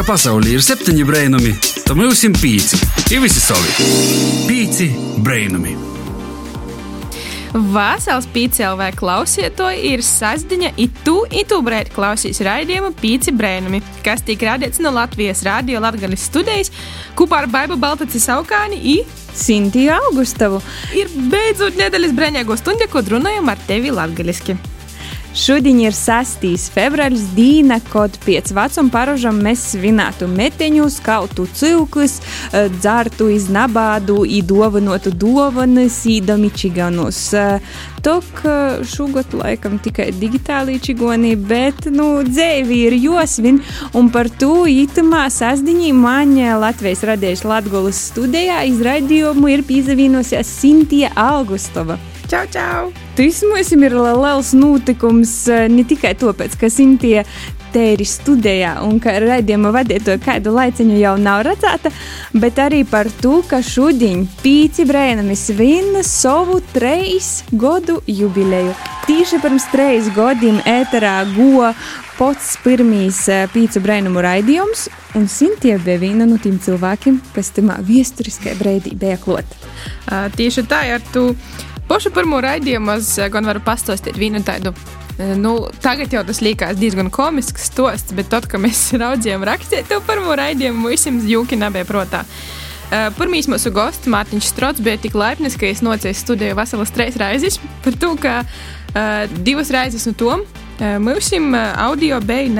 ka pasaulē ir septiņi brainami, tad mums ir pīci. Ir visi savi. Pīci brainami. Vasals pīcēlvē klausiet to ir sasdiņa itu, itu brēt klausīs raidījumu pīci brēnumi, kas tiek rādīts no Latvijas radio Latgalis studijas kopā ar Baibu Baltaci Saukāni i Sintiju Augustovu. Ir beidzot nedēļas brēņēgo stundi, ko runājam ar tevi latgaliski. Šodien ir 6. februāris diena, kad pēc vecuma paražam mēs svinētu meteņus, kautu cilkus, eh, dzertu iz nabādu, īdovanotu dovanas, īdami čiganus. Eh, Tok eh, šogad laikam tikai digitāli čigoni, bet, nu, dzēvi ir josvin, un par to ītumā sasdiņī man Latvijas radējuši Latgolas studijā izraidījumu ir pīzavīnosies Sintija Augustova. Čau, čau! Mums ir liels notikums ne tikai tāpēc, ka Sintīna te ir studijā un ka raidījuma vadītāja kādu laiciņu jau nav redzēta, bet arī par to, ka šodien pīci brēnami svin savu treis gadu jubileju. Tīši pirms treis gadiem ēterā goja pats pirmīs pīcu brēnumu raidījums, un Sintīna bija viena no tiem cilvēkiem, kas tamā viesturiskajā brīdī bija klāt. Uh, tieši tā, ar tu pašu pirmo raidījumu es gan varu pastāstīt vienu tādu. Nu, tagad jau tas liekas diezgan komisks stosts, bet tad, kad mēs raudzījām rakstīt to pirmo raidījumu, visiem jūki nebija prātā. Uh, Pirmīs mūsu gosts Mārtiņš Strots bija tik laipns, ka es nocēju studiju veselas trīs reizes par to, ka uh, divas reizes no tom uh, mums audio bija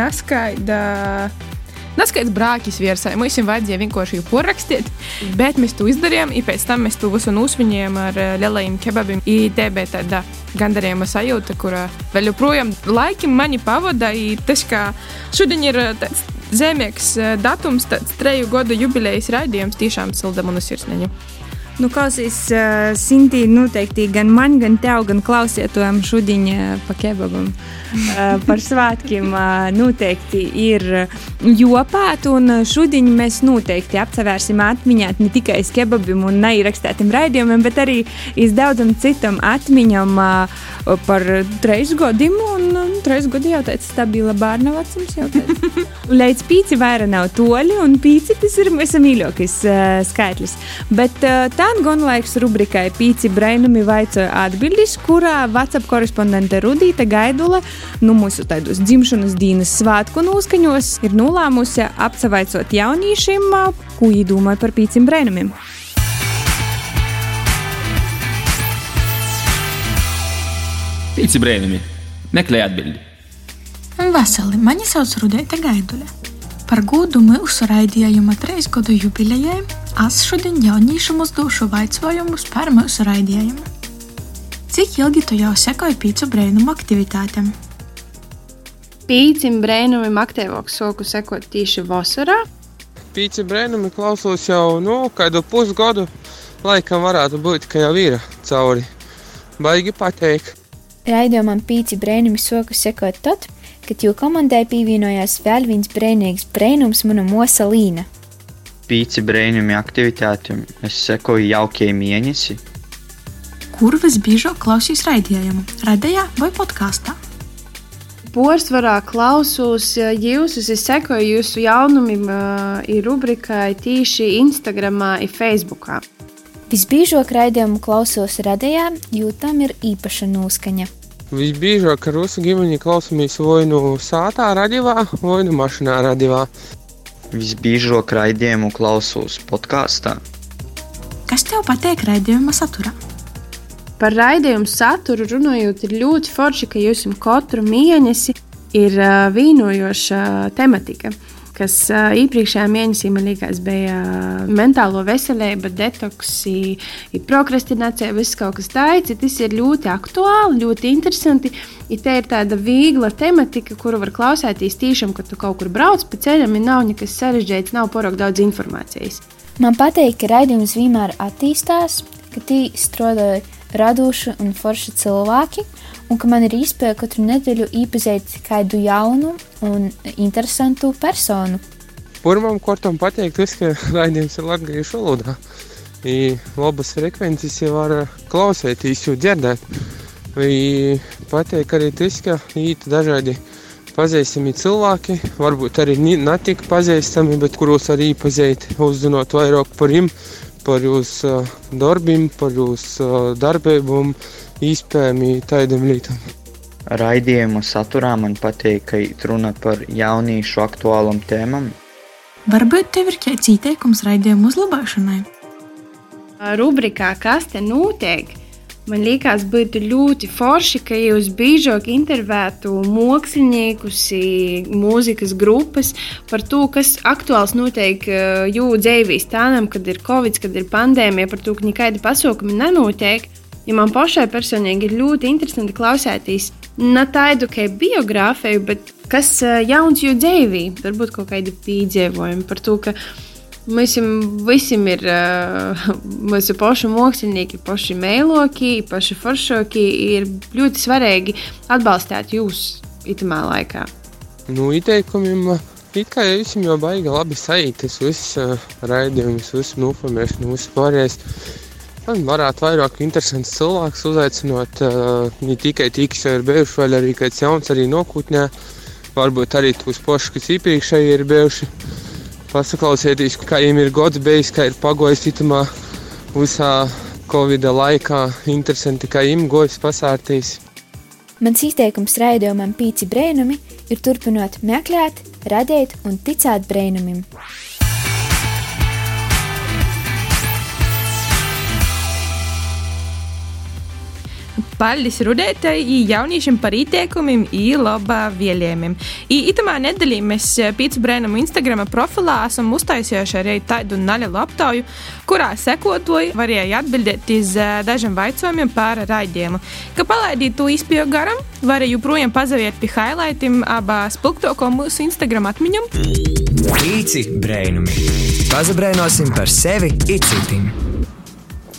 neskaidra. Neskaidrs brāķis virsai. Mums vajadzēja vienkārši porakstīt, bet mēs to izdarījām. Pēc tam mēs to visu nosvinējām ar lielajiem kebabiem. Tā bija tāda gandarījuma sajūta, kura vēl joprojām laikam mani pavada. Tas, ka šodien ir tāds zemīgs datums, tāds treju gadu jubilejas raidījums, tiešām silda manu sirsniņu. Nu, klausīs, uh, Sintīna noteikti gan man, gan tev, gan klausietojam šodien uh, pa kebabam. Uh, par svētkiem uh, noteikti ir jopāt, un šodien mēs noteikti apcevērsim atmiņāt ne tikai uz kebabiem un neierakstētiem raidījumiem, bet arī iz daudzam citam atmiņam uh, par treis gadiem, un uh, treis gadi jau tāds stabila bērna vecums jau tāds. Līdz pīci vaira nav toļi, un pīci tas ir mūsu mīļākais uh, skaitlis. Bet uh, tā Skan gan laiks rubrikai Pīci brainumi vaicoja atbildis, kurā WhatsApp korespondente Rudīta Gaidula nu mūsu taidos dzimšanas dienas svātku noskaņos ir nolēmusi apsavaicot jauniešiem, ko īdomāja par pīcim brainumiem. Pīci brainumi. Meklē atbildi. Vasali, mani sauc Rudīta Gaidula. Par godu mūsu raidījuma trīs gadu jubilejai Es šodien jauniešiem uzdošu jautājumus par mūsu raidījumu. Cik ilgi tu jau sekoji pīcu brēnumu aktivitātēm? Pīcim brēnumam aktīvāk soku sekot tieši vasarā. Pīci brēnumi klausos jau nu, kādu pusgadu. Laikam varētu būt, ka jau ir cauri. Baigi pateikt. Raidījumam pīci brēnumi soku sekot tad, kad jūsu komandai pievienojās vēl viens brēnīgs brēnums, mana mosa Līna pīci brēņumi aktivitātēm es sekoju jaukie mēnesi. Kur visbiežāk klausīs raidījumu? Radījā vai podkāstā? Porcelānā klausos jūs, es sekoju jūsu jaunumiem, ir rubrikai tīši Instagram, ir Facebook. Visbiežāk raidījumu klausos radījā, jo tam ir īpaša noskaņa. Visbiežāk ar mūsu ģimeni klausāmies vai nu sātā radījumā, vai nu mašīnā radījumā visbiežāk raidījumu klausos podkāstā. Kas tev patīk raidījuma saturā? Par raidījumu saturu runājot, ir ļoti forši, ka jums katru mēnesi ir vīnojoša tematika. Kas iepriekšējā mēnesī man liekas, bija mentālo veselību, detoks, prokrastinācija, viss kaut kas tāds. Tas ir ļoti aktuāli, ļoti interesanti. Ja te ir tāda viegla tematika, kuru var klausīties tiešām, kad tu kaut kur brauc pa ceļam, ir nav nekas sarežģīts, nav porok daudz informācijas. Man patīk, ka raidījums vienmēr attīstās, ka tī strādāja radoši un forši cilvēki, un ka man ir iespēja katru nedēļu iepazīt kādu jaunu un interesantu personu. Pirmām kārtām pateikt, tas, ka raidījums ir latviešu valodā. I labas frekvences jau var klausīties, jau dzirdēt. I pateikt arī tas, ka ir dažādi pazīstami cilvēki, varbūt arī netik pazīstami, bet kurus arī iepazīt, uzzinot vairāk par viņiem, par jūsu uh, darbiem, par jūsu uh, darbībām, iespējām, tādiem lietām. Raidījumu saturā man patīk, ka runa par jauniešu aktuālām tēmām. Varbūt tev ir kāds ieteikums raidījumu uzlabošanai? Rubrikā Kas te notiek? Man liekas, būtu ļoti forši, ka jūs biežāk intervētu māksliniekus, mūzikas grupas par to, kas aktuāls notiek jūsu dzīvēs. Tādam, kad ir covid, kad ir pandēmija, par to, ka nekādi pasākumi nenotiek. Ja man pašai personīgi ir ļoti interesanti klausēties ne tādu kā biogrāfiju, bet kas jauns jūsu dzīvī, varbūt kaut kādi piedzīvojumi par to, ka Mums visiem ir mūsu pašu mākslinieki, paši mēloki, paši foršoki. Ir ļoti svarīgi atbalstīt jūs itamā laikā. Nu, ieteikumiem it kā jau visiem jau baigi labi sajūtas, visas uh, raidījumus, visu nofilmēšanu, visu pārējais. Man varētu vairāk interesants cilvēks uzaicināt, uh, ne tikai tie, kas jau ir bijuši, vai arī kāds jauns arī nokūtnē. Varbūt arī tos pošus, kas iepriekšēji ir bijuši pasaklausieties, kā viņiem ir gods bijis, kā ir pagojis itamā visā Covid laikā. Interesanti, kā viņiem gojas pasārtīs. Mans izteikums raidījumam Pīci Brēnumi ir turpinot meklēt, radīt un ticēt brēnumim. Paldies rudētai, jauniešiem par ieteikumiem, laba vielējumiem. Itamā nedēļā mēs Pīcis Brēnam Instagram profilā esam uztaisījuši arī tādu nelielu aptauju, kurā sekotoji varēja atbildēt uz dažiem jautājumiem par raidījumu. Ka palaidīt to izpēju garam, varēja joprojām pazaviet pie highlightiem abām spilgtoko mūsu Instagram atmiņām. Pīci Brēnumi. Pazabrēnosim par sevi itcitim.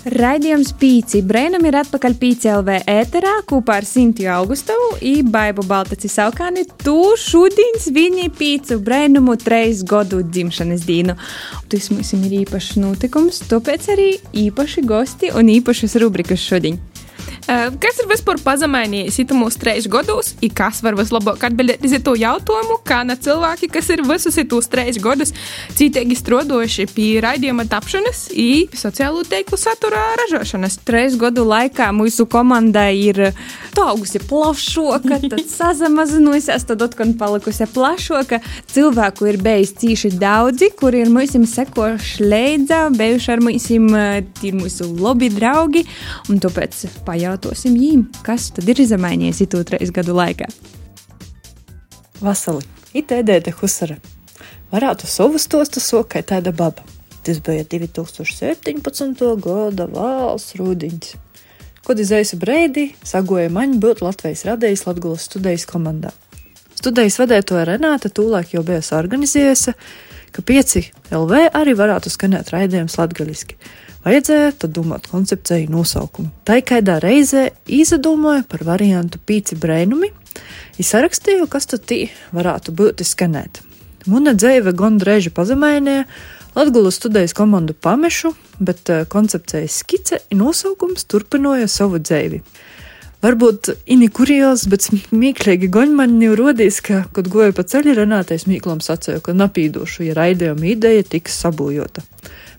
Raidījums Pīci Brēnam ir atpakaļ Pīci LV ēterā kopā ar Sintiju Augustovu un Baibu Baltaci Saukāni. Tu šodien svini Pīcu Brēnumu treis godu dzimšanas dienu. Tas mums ir īpašs notikums, tāpēc arī īpaši gosti un īpašas rubrikas šodien. Kas ir vispār pazemainījis mūsu trīs gados, un kas var vislabāk atbildēt uz to jautājumu, kā na cilvēki, kas ir visus tos trīs gadus cītīgi strādājuši pie raidījuma tapšanas un sociālo teiklu satura ražošanas. Trīs gadu laikā mūsu komanda ir augusi plašāka, tad samazinājusies, tad atkal palikusi plašāka. Cilvēku ir bijis cīši daudzi, kuri ir mūsim sekoši līdzi, bijuši ar mūsim, tie ir mūsu labi draugi, un tāpēc pajautāsim viņiem, kas tad ir izmainījies itu trīs gadu laikā. Vasali, it ēdēta husara. Varētu savu stostu sokai tāda baba. Tas bija 2017. gada valsts rūdiņš. Kad izēju brīdi, sagoja man būt Latvijas radījis Latvijas studijas komandā. Studijas vadītāja Renāta tūlāk jau bija organizējusi, ka 5 LV arī varētu skanēt raidījums latgaļiski. Vajadzēja domāt koncepciju nosaukumu. Tā kādā reizē izdomāju par variantu pīci brēnumi, izsarakstīju, kas tad tī varētu būt skanēt. Muna dzīve gan drēži pazemēnē, Latvijas studijas komandu pamešu, bet uh, koncepcijas skice nosaukums turpināja savu dzīvi. Varbūt ini kurjās, bet smieklīgi jau rodīs, ka, kad goju pa ceļu, Renātais Mīklam sacīja, ka napīdošu, ja raidījuma ideja tiks sabūjota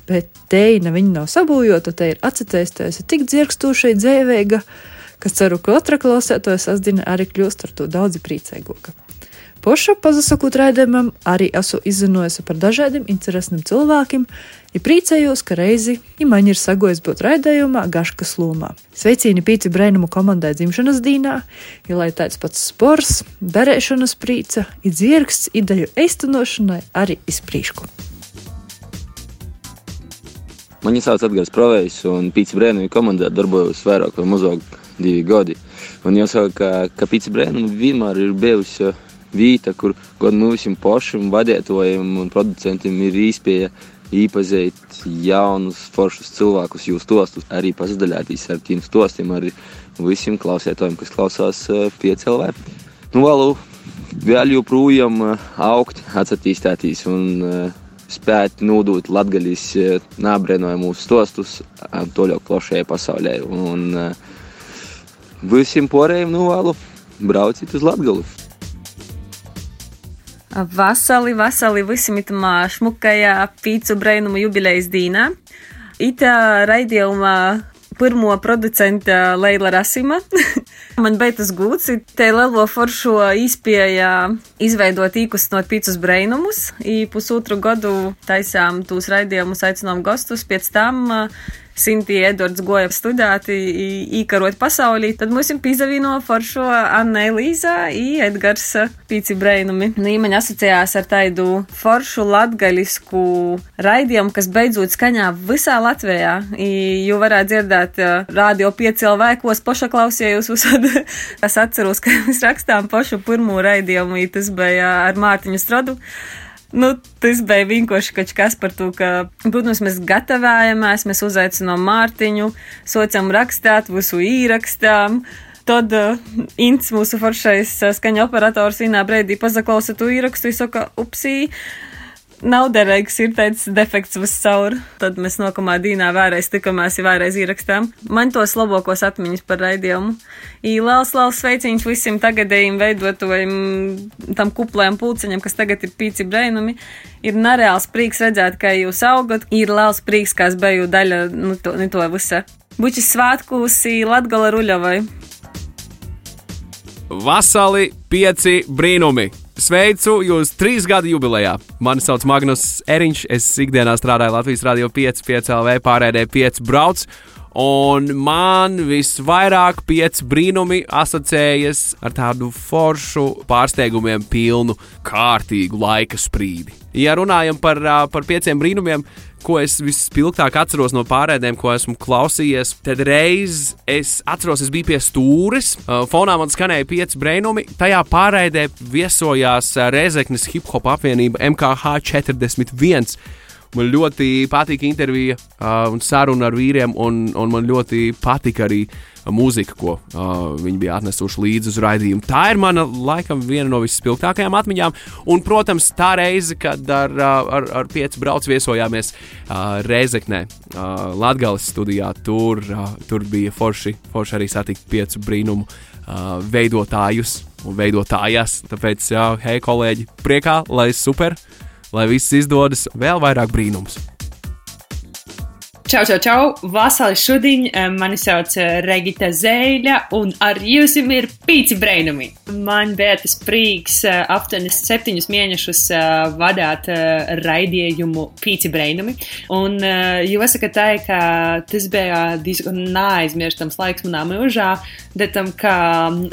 bet teina viņa nav sabūjota, te ir atcitējusies tik dzirkstošai dzēvēga, kas ceru, ka otra klausētoja sasdina arī kļūst ar to daudz priecīgāka. Poša pazasakot raidījumam, arī esmu izzinojusi par dažādiem interesantiem cilvēkiem, ja priecājos, ka reizi ja man ir sagojis būt raidījumā Gaškas lomā. Sveicīni Pīci Brainumu komandai dzimšanas dīnā, ja lai tāds pats spors, darēšanas prīca, ir dzirksts ideju eistenošanai arī izprīšku. Mani sauc Edgars Provejs, un Pīcis Brēnuma komandā darbojos vairāk vai mazāk divi gadi. Un jāsaka, ka, ka Pīcis Brēnuma vienmēr ir bijusi vieta, kur gan mums pašiem vadītājiem un producentiem ir iespēja iepazīt jaunus, foršus cilvēkus, jūs stostus, arī pasadalīties ar tiem stostiem, ar visiem klausītājiem, kas klausās piecēlē. Nu, vēl, vēl joprojām augt, attīstīties un uh, spētu nodot latgaļas eh, nābrēnojumus stostus toļok plašajai pasaulē. Un eh, visiem porējiem novēlu brauciet uz Latgali. Vasali, vasali visam itamā šmukajā pīcu brainumu jubilejas dīnā. Ita raidījumā pirmo producenta Leila Rasima. Man beigas gūts, te lielo foršo izpēja izveidot īkustinot pīcus brainumus. I pusotru gadu taisām tūs raidījumus aicinām gastus, pēc tam Sintīna Edvards goja studēt, īkarot pasaulī, tad mums ir pīzavīno foršo Anna Elīza i Edgars Pīci Breinumi. Nu, man asociējās ar tādu foršu latgaļisku raidījumu, kas beidzot skaņā visā Latvijā, I, jo varētu dzirdēt radio 5 LV, poša klausījus visad. es atceros, ka mēs rakstām pošu pirmo raidījumu, tas bija ar Mārtiņu Strodu. Nu, tas bija vienkārši kaut kas par to, ka, protams, mēs gatavojamies, mēs uzaicinām Mārtiņu, sociam rakstāt, visu īrakstām. Tad uh, Ints, mūsu foršais uh, skaņa operators, vienā brīdī pazaklausa to īrakstu, saka, upsī, nav derīgs, ir tāds defekts viscaur. Tad mēs nākamā dīnā vēlreiz tikamies, vēlreiz ierakstām. Man tos labākos atmiņas par raidījumu. Īlāls, liels sveiciens visiem tagadējiem veidotājiem, tam kuplējiem pulciņam, kas tagad ir pīci brēnumi. Ir nereāls prieks redzēt, ka jūs augat. Ir liels prieks, ka es biju daļa nu, to, nu, to visa. Bučis svētkūs Latgala Ruļavai. Vasali pieci brīnumi! Sveicu jūs trīs gadu jubilejā. Mani sauc Magnus Eriņš, es ikdienā strādāju Latvijas Rādio 5, 5 LV, pārēdē 5 brauc. Un man visvairāk pieci brīnumi asociējas ar tādu foršu, pārsteigumiem pilnu, kārtīgu laika sprīdi. Ja runājam par, par pieciem brīnumiem, ko es vispilgtāk atceros no pārēdēm, ko esmu klausījies, tad reiz es atceros, es biju pie stūres, fonā man skanēja pieci brīnumi. Tajā pārēdē viesojās Rezeknes hip hop apvienība MKH 41. Man ļoti patika intervija uh, un saruna ar vīriem, un, un man ļoti patika arī mūzika, ko uh, viņi bija atnesuši līdzi uz raidījumu. Tā ir mana, laikam, viena no visspilgtākajām atmiņām. Un, protams, tā reize, kad ar, ar, ar pieci brauc viesojāmies uh, Reizeknē, uh, Latvijas studijā, tur, uh, tur bija forši, forši arī satikt piecu brīnumu uh, veidotājus un veidotājas. Tāpēc, jā, hei, kolēģi, priekā, lai super! Lai viss izdodas vēl vairāk brīnums. Čau, čau, čau! Vasarī šodien mani sauc Regita Zēļa, un ar jums ir pīci brainumi. Man bija tas prieks aptuveni septiņus mēnešus vadīt raidījumu pīci brainumi. Un jāsaka tā, ka tas bija diezgan neaizmirstams laiks manā mūžā, bet tam, ka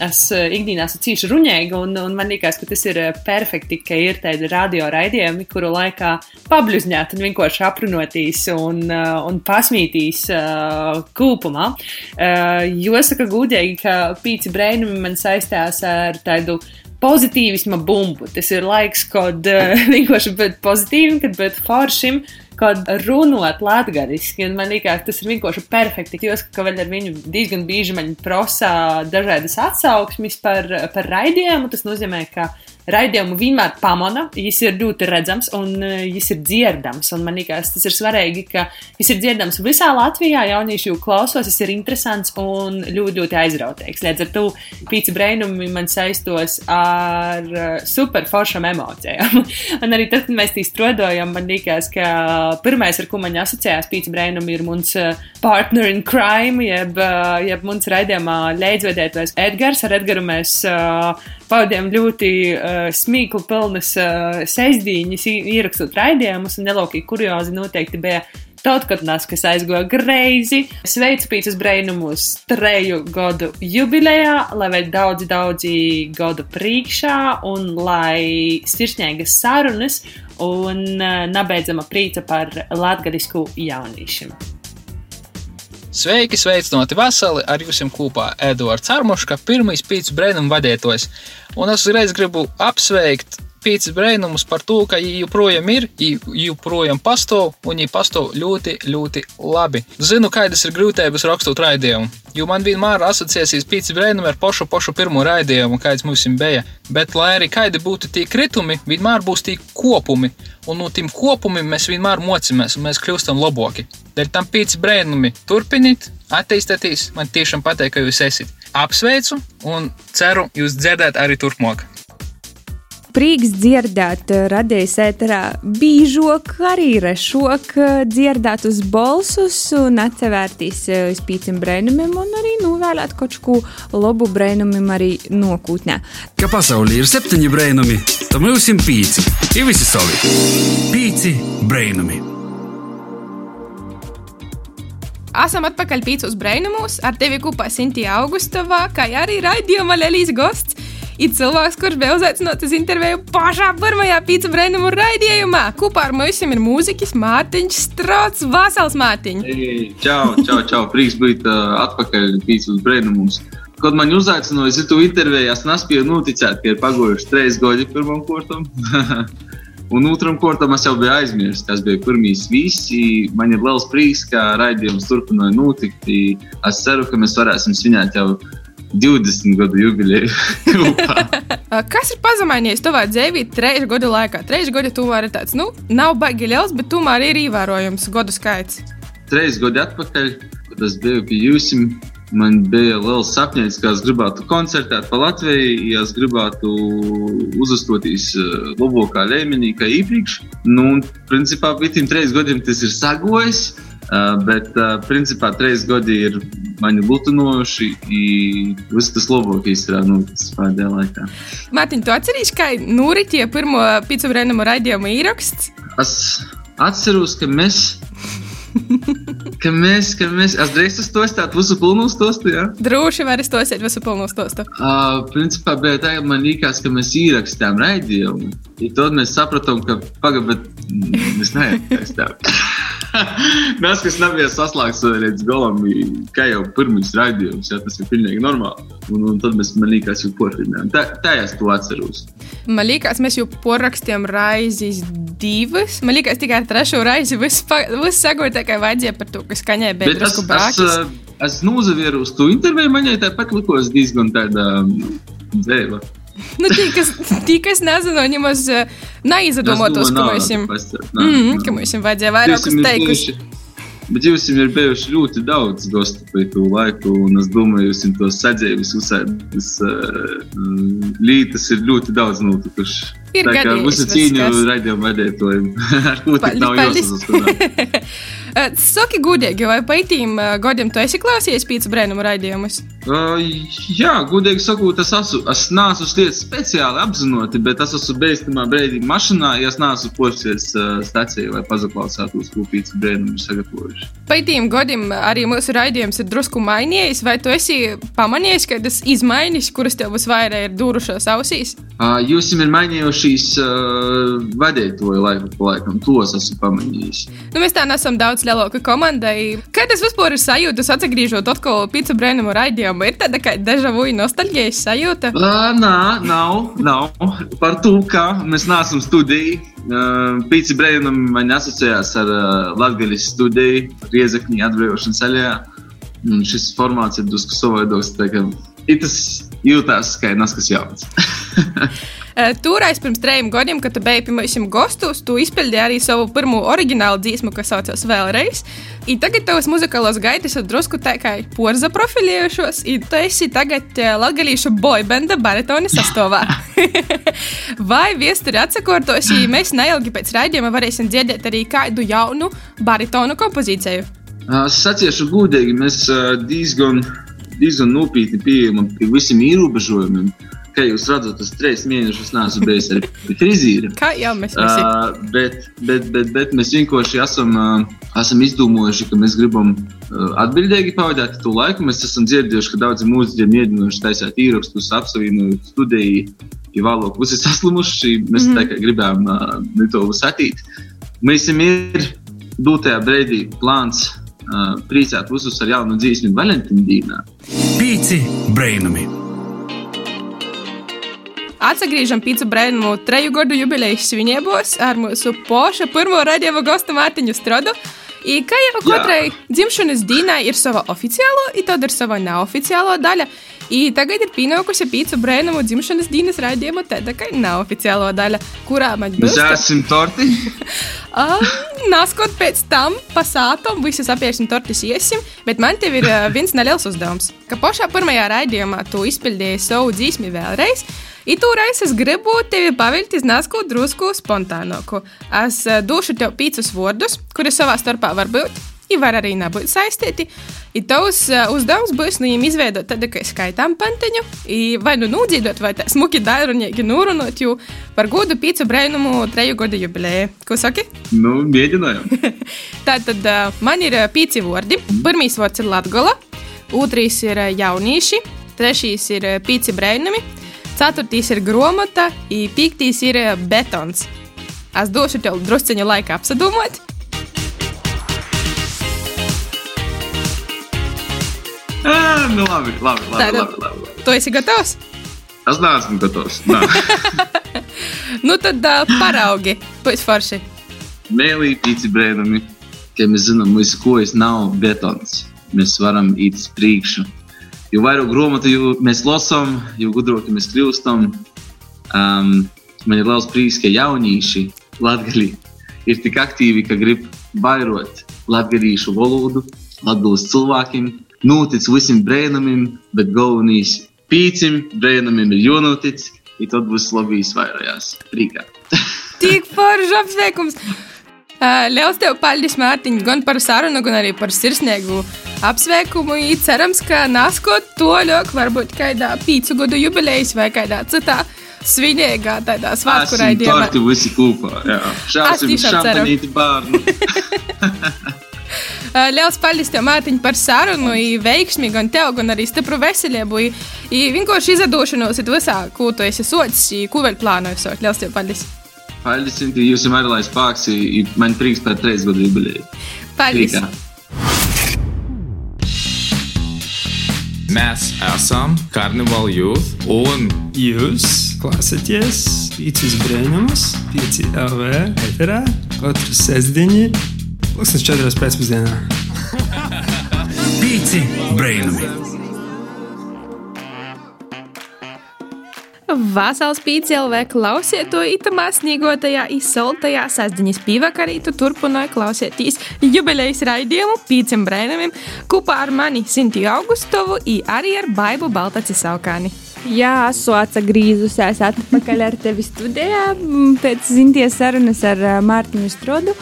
es ikdienā esmu cīši ruņēga, un, un man liekas, ka tas ir perfekti, ka ir tādi radio raidījumi, kuru laikā pabļuzņāt un vienkārši aprunotīs un, un pasmītīs uh, kūpumā. Uh, Jāsaka, gudīgi, ka pīci brēnumi man saistās ar tādu pozitīvisma bumbu. Tas ir laiks, kad vienkārši būt pozitīvim, kad būt foršim. Kad runāt latviešu, un man liekas, tas ir vienkārši perfekti. Jo, ka vēl ar viņu diezgan bieži man prasa dažādas atsauksmes par, par raidījumu, tas nozīmē, ka raidījumu vienmēr pamana, viņš ir ļoti redzams un viņš ir dzirdams. Un man liekas, tas ir svarīgi, ka viņš ir dzirdams visā Latvijā, jaunieši jau klausos, tas ir interesants un ļoti, ļoti aizrautīgs. Līdz ar to pīci brainumi man saistos ar super foršām emocijām. un arī tad, kad mēs tī strādājam, man liekas, ka pirmais, ar ko man asociējās pīci brainumi, ir mums partner in crime, jeb, jeb mums raidījumā leģzvedētājs Edgars. Ar Edgaru mēs uh, pavadījām ļoti uh, smīklu pilnas uh, sestdienas, ierakstot raidījumus, un nelokīgi kuriozi noteikti bija Tautskatnās, kas aizgoja greizi. Sveicu pīcis brainumus treju gadu jubilejā, lai vēl daudzi, daudzi gadu priekšā, un lai sirsnīgas sarunas un uh, nabeidzama prīca par latgadisku jauniešiem. Sveiki, sveicināti veseli! Ar jums kopā Edvards Armoška, pirmais pīcis brēnuma vadītājs. Un es uzreiz gribu apsveikt pīcis brēnumus par to, ka viņi joprojām ir, viņi joprojām pastāv, un viņi pastāv ļoti, ļoti labi. Zinu, kādas ir grūtības rakstot raidījumu, jo man vienmēr asociēsies pīcis brēnumi ar pašu, pašu pirmo raidījumu, kāds mums bija. Bet, lai arī kādi būtu tie kritumi, vienmēr būs tie kopumi, un no tiem kopumiem mēs vienmēr mocāmies, un mēs kļūstam labāki. Dēļ tam pīcis brēnumi turpiniet, attīstīties, man tiešām patīk, ka jūs esat. Apsveicu un ceru jūs dzirdēt arī turpmāk. Prīks dzirdēt, radījis ēterā bīžok, arī rešok, dzirdētus balsus un atsevērtīs uz pīcim brēnumiem un arī novēlēt kaut ko labu brēnumim arī nokūtnē. Ka pasaulī ir septiņi brēnumi, tad mums ir pīci, ir visi savi. Pīci brēnumi. Esam atpakaļ pīcos brainumos, ar tevi kopā Sintīna Augustovā, kā arī raidījuma Lelijas gosts. Ir cilvēks, kurš bija uzaicināts uz interviju pašā pirmajā pīcis brainumu raidījumā. Kopā ar mums ir mūziķis Mārtiņš Strauts, Vasals Mārtiņš. Čau, čau, čau, prieks būt uh, atpakaļ pīcis brainumos. Kad man uzaicināja, es to interviju, es nespēju noticēt, ka ir pagojuši trīs gadi pirmam kortam. Un otram kortam es jau biju aizmirsis, kas bija pirmīs visi. Man ir liels prieks, ka raidījums turpināja notikt. Es ceru, ka mēs varēsim svinēt jau 20 gadu jubileju. Kas ir pazemainījies tavā dzīvē trīs gadu laikā? Trīs gadi tomēr ir tāds, nu, nav baigi liels, bet tomēr ir ievērojams gadu skaits. Trīs gadi atpakaļ, kad es biju pie jums. Man bija liels sapnis, ka es gribētu koncertēt pa Latviju, ja es gribētu uzvestoties labākā līmenī, kā iepriekš. Nu, un, principā, pēc tam trīs gadiem tas ir sagojis. Uh, bet, principā, trīs gadi ir mani lutinojuši, un viss tas labākais ir noticis pēdējā laikā. Mārtiņ, tu atceries, kā noritīja pirmo pīcu brēnumu raidījumu ieraksts? Es atceros, ka mēs. ka mēs, ka mēs, es drīkstu stostāt visu pilnu stostu, jā? Ja? Droši var stostāt visu pilnu stostu. Uh, principā tā, ka man liekas, ka mēs ierakstām raidījumu. Un tad mēs sapratām, ka pagaidām mēs neierakstām. Mēs, kas nebija saslēgts līdz galam, kā jau pirmais raidījums, ja, tas ir pilnīgi normāli. Un, un tad mēs, man liekas, jau porfinējām. Tā, tā es to atceros. Man liekas, mēs jau porakstījām raizes divas. Man liekas, tikai ar trešo raizi viss, tā kā vajadzēja par to, kas skaņai bija drusku brāķis. Es, es, es nozavieru uz to interviju, man jau tāpat likos diezgan tāda dzēva. Nu, tie, kas, tie, kas nezina, nemaz neizdomātos, ka mums ir. Mm, vajadzēja vairākus teikumus. Bet jums ir bijuši ļoti daudz gostu pie to laiku, un es domāju, jūs to sadzēvis uzsēdis. Uh, lītas ir ļoti daudz notikuši. Ir gadījis mūsu cīņu raidījumu vedētojiem. Ar ko tik nav jāsasastādāt. Saki gudīgi, vai paitīm gadiem tu esi klausījies pīcis brēnumu raidījumus? Uh, jā, gudīgi sakot, es, esmu, es neesmu stiets speciāli apzināti, bet es esmu bijis tamā brīdī mašīnā, ja es neesmu pošies uh, stacijā, lai pazaklausītos, ko pīcis brēnumu ir sagatavojuši. Paitīm gadiem arī mūsu raidījums ir drusku mainījies, vai tu esi pamanījis, ka tas izmaiņas, kuras tev visvairāk ir dūrušās ausīs? Uh, jūs ir mainījušies uh, vadītāju laiku pa laikam, tos esmu pamanījis. Nu, mēs tā nesam daudz lielāka komandai. Kā tas vispār ir sajūta, atgriežot atkal pīcis brēnumu raidījumu? Ir tāda kā deja vu nostalģijas sajūta? Uh, nā, nav, nav. Par to, ka mēs neesam studijā. Uh, Pīcis brēnum man asociējās ar uh, Latvijas studiju, Riezakņī atbrīvošanas ceļā. Šis formāts ir drusku savādāks. Tas jūtas, ir neskas jauns. Toreiz pirms trījiem gadiem, kad tu biji pie mums gastos, tu izpildīji arī savu pirmo oriģinālu dziesmu, kas saucās Vēlreiz. I tagad tavas muzikālās gaitas ir drusku tā kā porza profilējušos, un tu esi tagad latgalīšu boybenda baritoni sastāvā. Vai viesturi atsakortos, ja mēs neilgi pēc raidījuma varēsim dzirdēt arī kādu jaunu baritonu kompozīciju? Es sacīšu godīgi, mēs diezgan, diezgan nopietni pieejam pie visiem ierobežojumiem kā jūs redzat, es trīs mēnešus neesmu bijis ar frizīri. Kā jau mēs visi. Uh, bet, bet, bet, bet mēs vienkārši esam, uh, esam izdomājuši, ka mēs gribam uh, atbildīgi pavadīt to laiku. Mēs esam dzirdējuši, ka daudzi mūziķi mēģinājuši taisīt īrakstus, apsavienojot studiju, ja valoku visi saslimuši. Mēs mm tā kā gribējām uh, to satīt. Mēs esam ir dotajā brīdī plāns uh, priecāt visus ar jaunu dzīsmi Valentīna dienā. Pīci brainami! Atgriežam pīci brēnumu treju gadu jubilejas svinībos ar mūsu poša pirmo radiovu gostu Mārtiņu Strodu. I kā jau katrai dzimšanas dienai ir sava oficiālo, un tad ir sava neoficiālo daļa. I tagad ir pienākusi pīci brēnumu dzimšanas dienas raidījuma tāda kā neoficiālo daļa, kurā man būs. Zēsim torti? uh, Naskot pēc tam, pasātam, visus apiesim tortis iesim, bet man tev ir uh, viens neliels uzdevums. Ka pašā pirmajā raidījumā tu izpildīji savu dzīsmi vēlreiz. Itūrais es gribu tevi pavilt iz nasku drusku spontānoku. Es eh, došu tev pīcus vārdus, kuri savā starpā var būt. I var arī nebūt saistīti. I tavs uh, uzdevums būs nu viņiem izveidot tādu kā skaitām panteņu, i vai nu nūdzīdot, vai tā smuki dairunieki nūrunot, jo par godu pīcu brainumu treju gadu jubilēju. Ko saki? Nu, mēģinājām. Tātad uh, man ir pīci vārdi. Pirmīs vārds ir Latgola, otrais ir jaunīši, trešais ir pīci brainami, ceturtīs ir gromota, i piektīs ir uh, betons. Es došu tev drusceņu laika apsadomot. Ā, nu labi, labi, labi, Tātad- labi, labi, labi. Tu esi gatavs? Es neesmu gatavs. Nē. Nu tad uh, paraugi, pēc forši. Mēlī pīci brēnumi, ka mēs zinām, mūsu kojas nav betons. Mēs varam iet uz priekšu. Jo vairāk grāmatu mēs lasām, jo gudrāk mēs kļūstam. Um, man ir liels prieks, ka jaunieši Latvijā ir tik aktīvi, ka grib vairot latviešu valodu, latviešu cilvēkiem, notic visiem brēnumiem, bet galvenais pīcim brēnumiem ir jānotic, un tad būs labi izvairojās Rīgā. Tik forši apsveikums! Uh, Liels tev paldies, Mārtiņ, gan par sarunu, gan arī par sirsnīgu apsveikumu. I Cerams, ka nākot to ļoti, varbūt kādā pīcu gadu jubilejas vai kādā citā svinīgā tādā svētku raidījumā. torti visi kopā. Ceru. šampanīti. Uh, Liels paldies, Mārtiņ, par sarunu, i veiksmi gan tev, gan arī stipru veselību. i- Vienkārši izdošanos visā, ko tu esi sots, ko vēl plānoji sot. Liels paldies! Paldies, Cinti, jūs esat spēks. i- Man prieks par trīs gadu jubileju. Paldies! Rīgā. Mēs esam Carnival Youth, un jūs klausāties Pīcis Brēnumus, Pīci LV eterā, katru sestdiņu, pulkstens četros pēcpusdienā. Pīci brainami! Vasals pīci LV klausiet to itamā sniegotajā izsoltajā sasdiņas pīvakarī, tu turpināji klausieties jubilejas raidījumu pīcim brēnamiem kopā ar mani Sintiju Augustovu i arī ar Baibu Baltaci Saukāni. Jā, esmu atgriezusies atpakaļ ar tevi studijā pēc zinties sarunas ar Mārtiņu Strodu.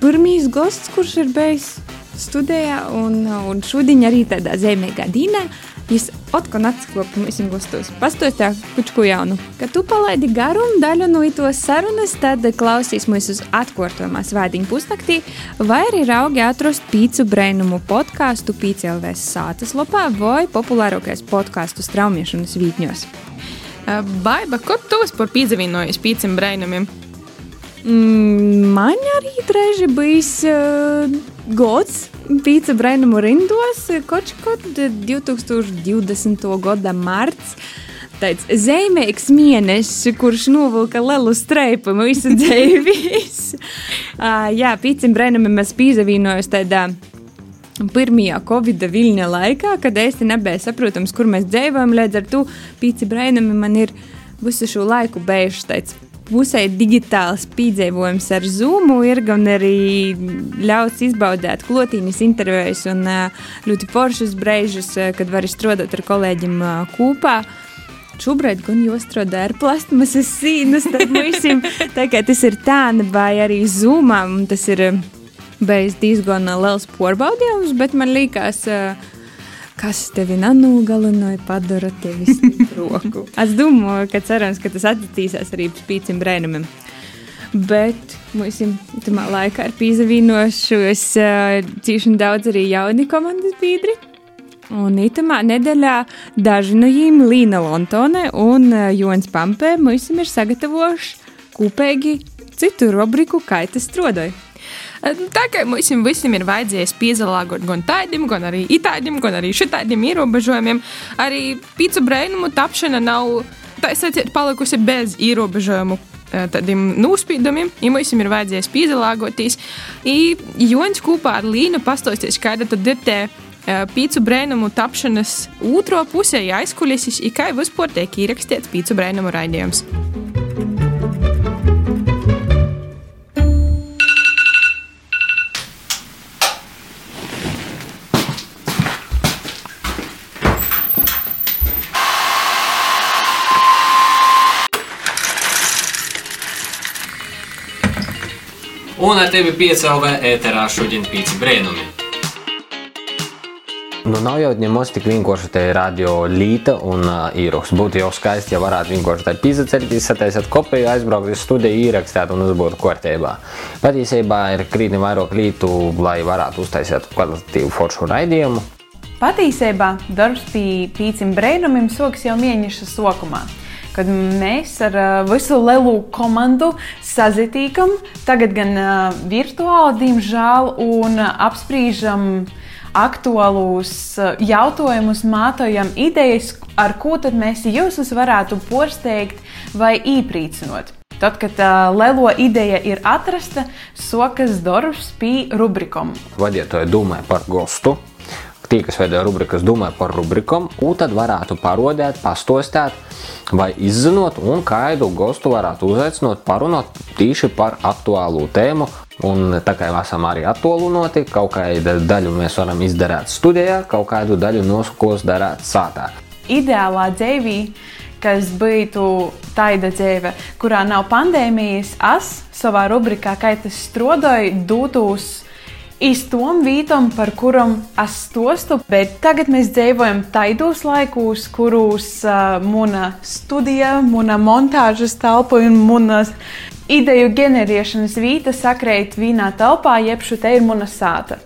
Pirmīs gosts, kurš ir bijis studijā, un, un šodien arī tādā zemīgā dīnā. Viņš atkal atsklopa mums gustos. Pastostā kučku jaunu. Kad tu palaidi garumu daļu no itos sarunas, tad klausīs mūs uz atkārtojumā svētdiņu pusnaktī, vai arī raugi atrast pīcu brainumu podkāstu Pīcelvēs sātas lopā vai populārākais podkāstu straumiešanas vītņos. Baiba, ko tu vispār piedzīvojies pīcim brēnamiem? Mm, man arī reizē bijis uh, gods pīcis brainumu rindos, kaut kad 2020. gada marts. Tāds zemīgs mēnesis, kurš novilka lielu streipu visu dzīves. uh, jā, pīcis brainumu mēs piezavīnojam tādā pirmajā Covid viļņa laikā, kad īsti nebija saprotams, kur mēs dzīvojam. Līdz ar to pīci brainami man ir visu šo laiku bijuši tāds pusē digitāls piedzīvojums ar Zoom, ir gan arī ļauts izbaudīt klotīnas intervijas un ļoti foršus brīžus, kad var strādāt ar kolēģiem kopā. Šobrīd gan jūs strādājat ar plasmasas sīnus, tad visiem tā kā tas ir tā, vai arī un tas ir bijis diezgan liels porbaudījums, bet man liekas, ā, kas tevi nenogalināja, padara tevi stiprāku. es domāju, ka cerams, ka tas attīstīsies arī spīcim brēnumam. Bet mums tamā laikā ir pīzavīnošos cīši daudz arī jauni komandas biedri. Un itamā nedēļā daži no viņiem, Līna Lontone un ā, Jons Pampē, mums ir sagatavojuši kopīgi citu rubriku, kā tas strādāja. Tā kā mums visiem ir vajadzējis piezalāgot gan tādiem, gan arī itāļiem, gan arī šitādiem ierobežojumiem, arī pīcu brainumu tapšana nav tā sacīt, palikusi bez ierobežojumu. Tādiem nospīdumiem, ja mums ir vajadzējis piezalāgoties. I Jons kopā ar Līnu pastāstīs, kāda tad ir tā pīcu brainumu tapšanas otro pusē, aizkulises, kā vispār tiek ierakstīts pīcu brainumu raidījums. Un ar tevi piecēlē ēterā šodien pīci brēnumi. Nu, nav jau ņemos tik vienkārši te radio līta un uh, īroks. Būtu jau skaisti, ja varētu vienkārši tādu pīzaceļķi, sataisīt kopiju, aizbraukt uz studiju, ierakstīt un būtu kārtībā. Patiesībā ir krītni vairāk lītu, lai varētu uztaisīt kvalitatīvu foršu raidījumu. Patiesībā darbs pie pīcim brēnumim soks jau mēneša sokumā kad mēs ar uh, visu lielu komandu sazitīkam, tagad gan uh, virtuāli, diemžēl, un apspriežam aktuālus jautājumus, mātojam idejas, ar ko tad mēs jūs varētu porsteigt vai īprīcinot. Tad, kad uh, lielo ideja ir atrasta, sokas darbs pie rubrikām. Vadītāji domāja par gostu, tie, kas veido rubrikas, domā par rubrikām, un tad varētu parodēt, pastostēt, vai izzinot, un kādu gostu varētu uzaicināt, parunāt tieši par aktuālu tēmu. Un tā kā jau esam arī attālināti, kaut kādu daļu mēs varam izdarīt studijā, kaut kādu daļu nosakos darīt sātā. Ideālā dzīvē, kas būtu tāda dzīve, kurā nav pandēmijas, es savā rubrikā, kā tas strādāju, dotos tom vītam, par kuram es stostu, bet tagad mēs dzīvojam taidos laikos, kuros uh, mana studija, mana montāžas telpa un manas ideju ģenerēšanas vīta sakrīt vienā telpā, jeb šo te ir mana sāta.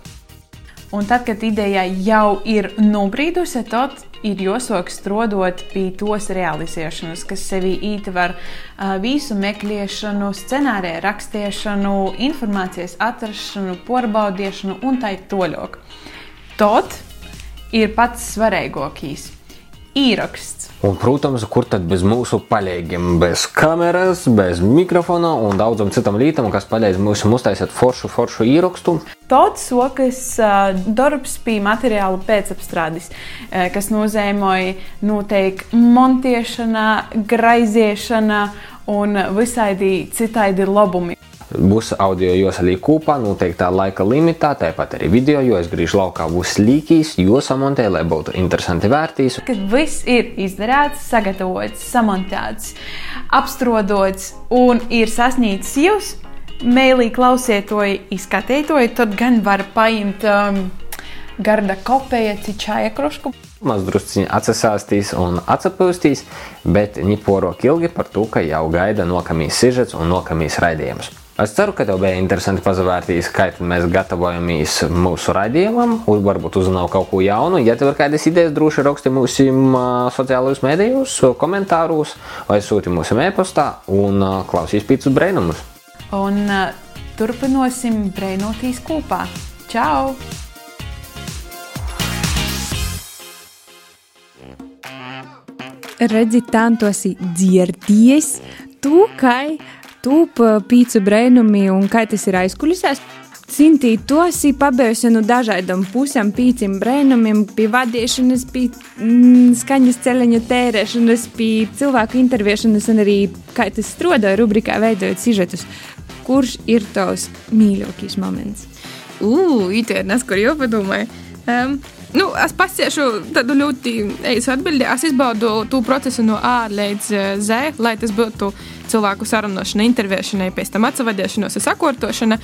Un tad, kad ideja jau ir nobrīdusi, tad ir jāsāk strādāt pie tos realizēšanas, kas sevī ietver visu meklēšanu, scenāriju rakstīšanu, informācijas atrašanu, porbaudīšanu un tā tālāk. Tot ir pats svarīgākais - īraksts. Un, protams, kur tad bez mūsu palīgiem, bez kameras, bez mikrofona un daudzam citam lītam, kas palīdz mums uztaisīt foršu, foršu ierakstu. Tāds sokas darbs pie materiālu pēcapstrādes, kas nozīmē noteikti montēšana, graizēšana un visādi citādi labumi. Būs audio jāsaliek kopā noteiktā laika limitā, tāpat arī video, jo es griežu laukā būs līkīs, jo samontē, lai būtu interesanti vērtīs. Kad viss ir izdarīts, sagatavots, samontēts, apstrodots un ir sasniegts jūs, mēlī klausietoji, izskatītoji, tad gan var paņemt um, garda kopēja cičāja krošku. Maz drusciņi atsasāstīs un atsapūstīs, bet ņiporo ilgi par to, ka jau gaida nokamīs sižets un nokamīs raidījums. Es ceru, ka tev bija interesanti pazavērtīs, kā mēs gatavojamies mūsu raidījumam, un varbūt uzzināju kaut ko jaunu. Ja tev ir kādas idejas, droši raksti mūsu sociālajos mēdījos, komentāros vai sūti mūsu e-pastā un klausīs pīcis brainumus. Un turpināsim brainotīs kopā. Čau! Redzi, tā tu esi dzirdējis, tu kā tūp pīcu brēnumi un kā tas ir aizkulisēs. Cintī, to esi pabeigusi no dažādām pusēm, pīcim brēnumiem, pie vadīšanas, pie mm, skaņas ceļaņa tērēšanas, pie cilvēku interviešanas un arī kā tas strādāja rubrikā veidojot sižetus. Kurš ir tavs mīļākais moments? Ugh, itērnas, kur jau padomāju. Um, Nu, es pasiešu tādu ļoti īsu atbildi. Es izbaudu to procesu no A līdz Z, lai tas būtu cilvēku sarunāšana, intervēšana, pēc tam atsevadīšanos, sakārtošana.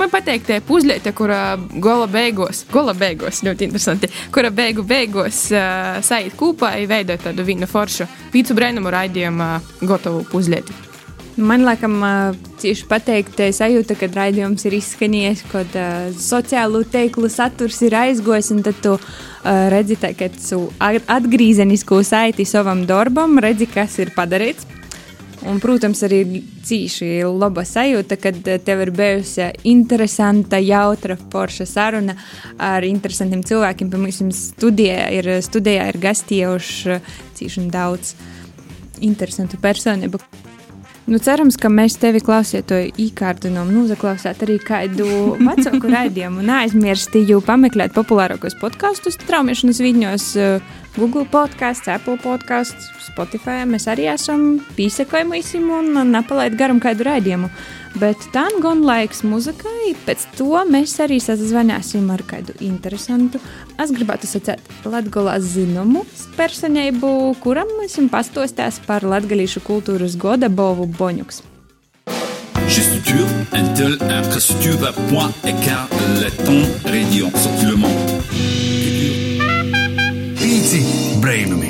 Man patīk tie puzļieti, kura gola beigās, gola beigās ļoti interesanti, kura beigu beigās uh, sajūt kopā un veidot tādu vienu foršu pīcu brēnumu raidījumu gotovu puzļieti. Man liekas, tieši pateikt, sajūta, kad raidījums ir izskanējis, kad uh, sociālo teiklu saturs ir aizgojis, un tad tu uh, redzi, tā, ka tu atgriezenisko saiti savam darbam, redzi, kas ir padarīts. Un, protams, arī cīši laba sajūta, kad tev ir bijusi interesanta, jautra, forša saruna ar interesantiem cilvēkiem. Piemēram, studijā ir, studijā ir gastiejuši cīši daudz interesantu personību. Nu, cerams, ka mēs tevi klausītāju īkārdinām, noklausāt arī kādu vecāku raidījumu un aizmirsti jau pameklēt populārākos podkastus traumēšanas viņos. Google podkāsts, Apple podkāsts, Spotify. Mēs arī esam pīsekojami un nepalaid garam kādu raidījumu. Bet tā gan laiks muzikai, pēc to mēs arī sazvanīsim ar kādu interesantu. Es gribētu sacīt Latvijas zināmu personību, kuram mēs pastāstīs par latviešu kultūras goda Bovu Boņuks. Chez Structure, Intel, infrastructure, point, écart, laiton, radio, sortilement. Pīci brainumi.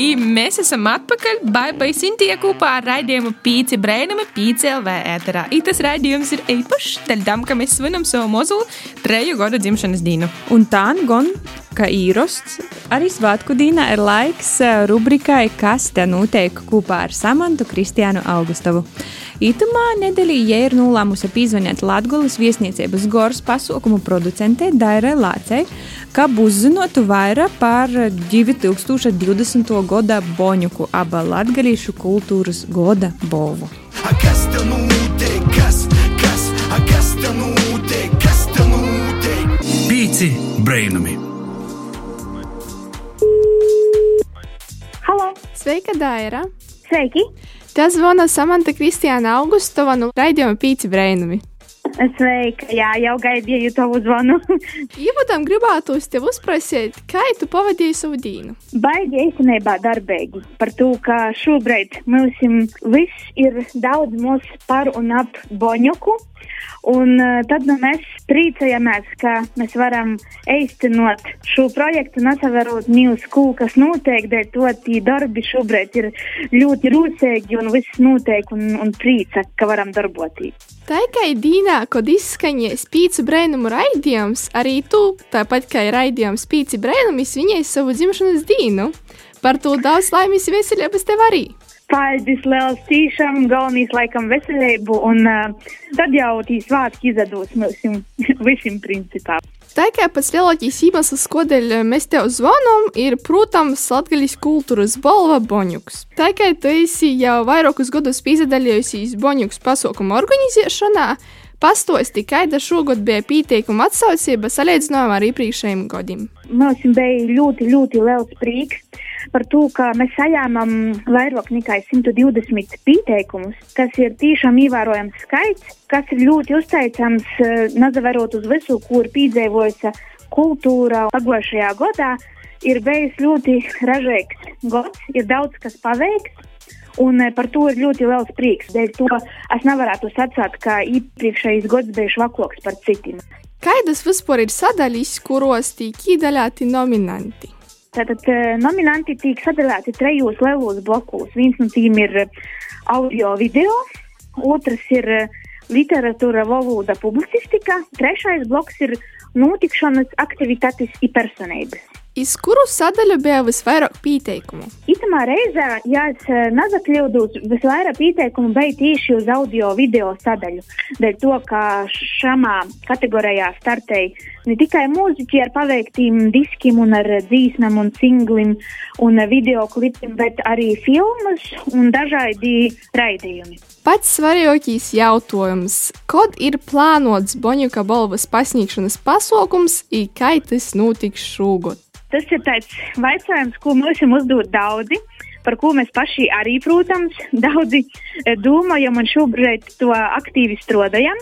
I mēs esam atpakaļ. Baibai Sintīja kopā ar raidījumu Pīci Brainami, Pīci LV ēterā. I tas raidījums ir īpašs, teļdam, ka mēs svinam savu mozu treju gada dzimšanas dienu. Un tā gan, ka īrosts, arī svētku dienā ir laiks eh, rubrikai, kas te notiek kopā ar Samantu Kristiānu Augustovu. Itamā nedēļā ir nolēmusi pīzvanīt Latvijas viesniecības goras pasaukumu producentei Dairai Lācei, ka uzzinotu vairāk par 2020. gada Boņuku aba latgalīšu kultūras goda bovu. Kas tev notiek? Kas, kas, kas tev notiek? Kas tev notiek? Pīci brainumi. Halo! Sveika, Daira! Sveiki! Tas zvana Samanta Kristiāna Augustova no raidījuma Pīci Brainami. Sveika, jā, jau gaidīju tavu zvanu. Ievadam gribētu uz tevi uzprasīt, kā tu pavadīji savu dienu? Baigi īstenībā darbīgi par to, ka šobrīd mums viss ir daudz mūs par un ap Boņuku. Un uh, tad nu, mēs priecājamies, ka mēs varam īstenot šo projektu, nesaverot milzu kūku, kas dēļ to tie darbi šobrīd ir ļoti rūsīgi un viss notiek un, un prīca, ka varam darboties. Kā dīnā, kad izskanēja spīci brēnumu raidījums, arī tu, tāpat kā raidījums spīci brēnumis, viņai savu dzimšanas dienu. Par to daudz laimes veselības tev arī! Paldies, liels tīšām, galvenais laikam veselību, un uh, tad jau tīs svētki izdodas mums visiem principā. Tā kā pats lielākais iemesls, kādēļ mēs tev zvanām, ir, protams, Latvijas kultūras balva Boņuks. Tā kā tu esi jau vairākus gadus piedalījusies Boņuks pasaukumu organizēšanā, pastosti, kāda šogad bija pieteikuma atsaucība salīdzinājumā ar iepriekšējiem gadiem. Mums bija ļoti, ļoti liels prieks par to, ka mēs saņēmām vairāk nekā 120 pieteikumus, kas ir tiešām ievērojams skaits, kas ir ļoti uzteicams, nezaverot uz visu, kur piedzīvojusi kultūra pagājušajā gadā. Ir bijis ļoti ražīgs gads, ir daudz kas paveikts. Un par to ir ļoti liels prieks. Dēļ to es nevarētu sacīt, ka iepriekšējais gads bija švakoks par citiem. Kādas vispār ir sadaļas, kuros tiek iedalīti nominanti? Tātad nominanti tiek sadalīti trijos lielos blokos. Viens no tiem ir audio video, otrs ir literatūra, valoda, publicistika, trešais bloks ir notikšanas aktivitātes un personības. Iz kuru sadaļu bija visvairāk pieteikumu? Itamā reizē, ja es nezakļūdos, visvairāk pieteikumu bija tieši uz audio video sadaļu. Dēļ to, ka šamā kategorijā startēja ne tikai mūziķi ar paveiktiem diskiem un ar dzīsmēm un singlim un video klipiem, bet arī filmas un dažādi raidījumi. Pats svarīgākais jautājums, kad ir plānots Boņuka balvas pasniegšanas pasākums, un kā tas notiks šogad? Tas ir tāds jautājums, ko mums uzdod daudzi, par ko mēs paši arī, protams, daudzi domājam un šobrīd to aktīvi strādājam.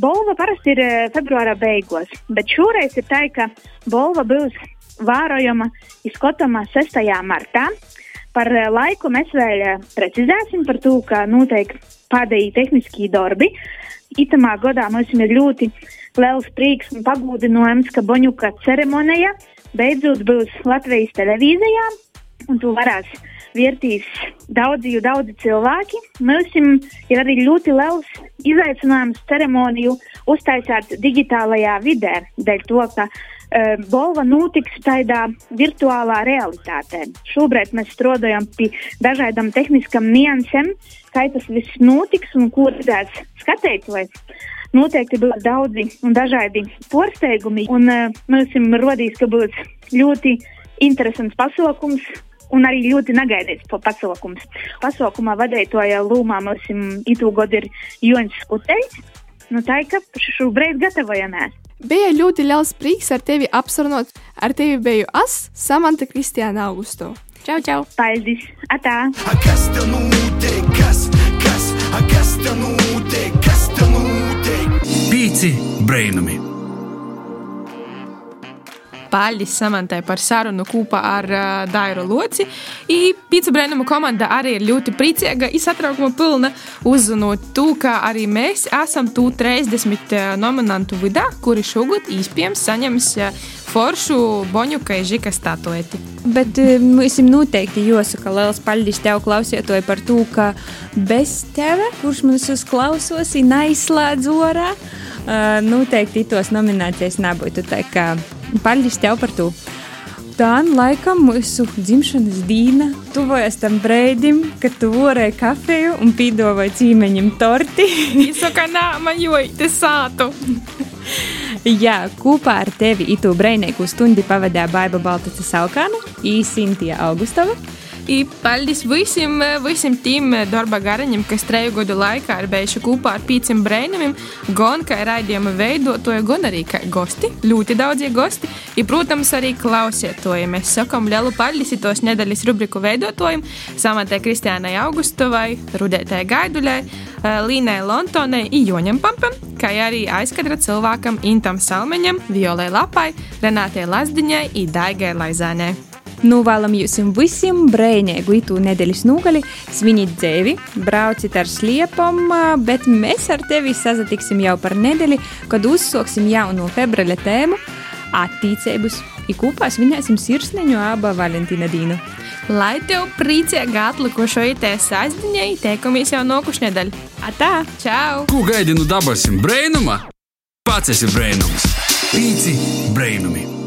Bolva parasti ir februāra beigās, bet šoreiz ir tā, ka bolva būs vērojama izskatāmā 6. martā. Par laiku mēs vēl precizēsim par to, ka notiek pēdējie tehniskie darbi. Itamā gadā mums ir ļoti liels prieks un pagodinājums, ka Boņuka ceremonija beidzot būs Latvijas televīzijā, un tu varēs vērtīs daudzi, daudzi cilvēki. Mums ir arī ļoti liels izaicinājums ceremoniju uztaisīt digitālajā vidē, dēļ to, ka uh, Bolva notiks tādā virtuālā realitātē. Šobrīd mēs strādājam pie dažādām tehniskām niansēm, kā tas viss notiks un ko redzēs skatītājs. Noteikti būs daudzi un dažādi pārsteigumi, un uh, mums rodīs, ka būs ļoti interesants pasākums, un arī ļoti negaidīts pasākums. Pasākumā vadītāja lūmā mums itu gadu ir Joņš Skuteļs. Nu, tā ir, ka šobrīd gatavojamies. Bija ļoti liels prieks ar tevi apsarunot. Ar tevi biju es, Samanta Kristiāna Augusto. Čau, čau! Paldies! Atā! A kas tev notiek? Kas, kas, a kas tev notiek? Kas Pīci brainumi. Paldies Samantai par sarunu kopā ar uh, Dairu Loci. Pīcis Brēnuma komanda arī ir ļoti priecīga, izsatraukuma pilna, uzzinot to, ka arī mēs esam tu 30 nominantu vidā, kuri šogad iespējams saņems foršu boņuka žika statueti. Bet mums noteikti jāsaka liels paldies tev, klausītāji, par to, ka bez teve, kurš mums uzklausos, ir neizslēdz orā, noteikti tos nominācijas nebūtu. Tā kā paldies tev par to! Tā laikam mūsu dzimšanas diena tuvojas tam brīdim, kad tu vorēji kafiju un pīdāvāji cīmeņiem torti. Viņš saka, nē, man jūtas sātu. Jā, kopā ar tevi itu brīvnieku stundi pavadīja Baiva Baltaca Saukāna, īsintie Augustava. I paldies visiem, visiem tiem darba garaņiem, kas treju gadu laikā ir bijuši kopā ar pīciem brēnumiem, gan kā raidījuma veidotāji, gan arī kā gosti, ļoti daudzie gosti. I, protams, arī klausītāji. Mēs sakām lielu paldies tos nedēļas rubriku veidotājiem, Samatē Kristiānai Augustovai, Rudētai Gaiduļai, Līnai Lontonai un Joņam Pampam, kā arī aizkadra cilvēkam Intam Salmeņam, Violai Lapai, Renātei Lazdiņai un Daigai Novēlam jums visiem brīvīgu itu nedēļas nogali, svinīt dzīvi, brauciet ar sliepam, bet mēs ar tevi sazatiksim jau par nedēļu, kad uzsāksim jaunu februāra tēmu - attīstības. I kopā svinēsim sirsniņu abu Valentīna Dīnu. Lai tev priecīga atlikušo itēs aizdiņai, teikamies jau nokuš nedēļ. Atā! Čau! Ko gaidi no dabasim brēnuma? Pats esi brēnums! Pīci brēnumi!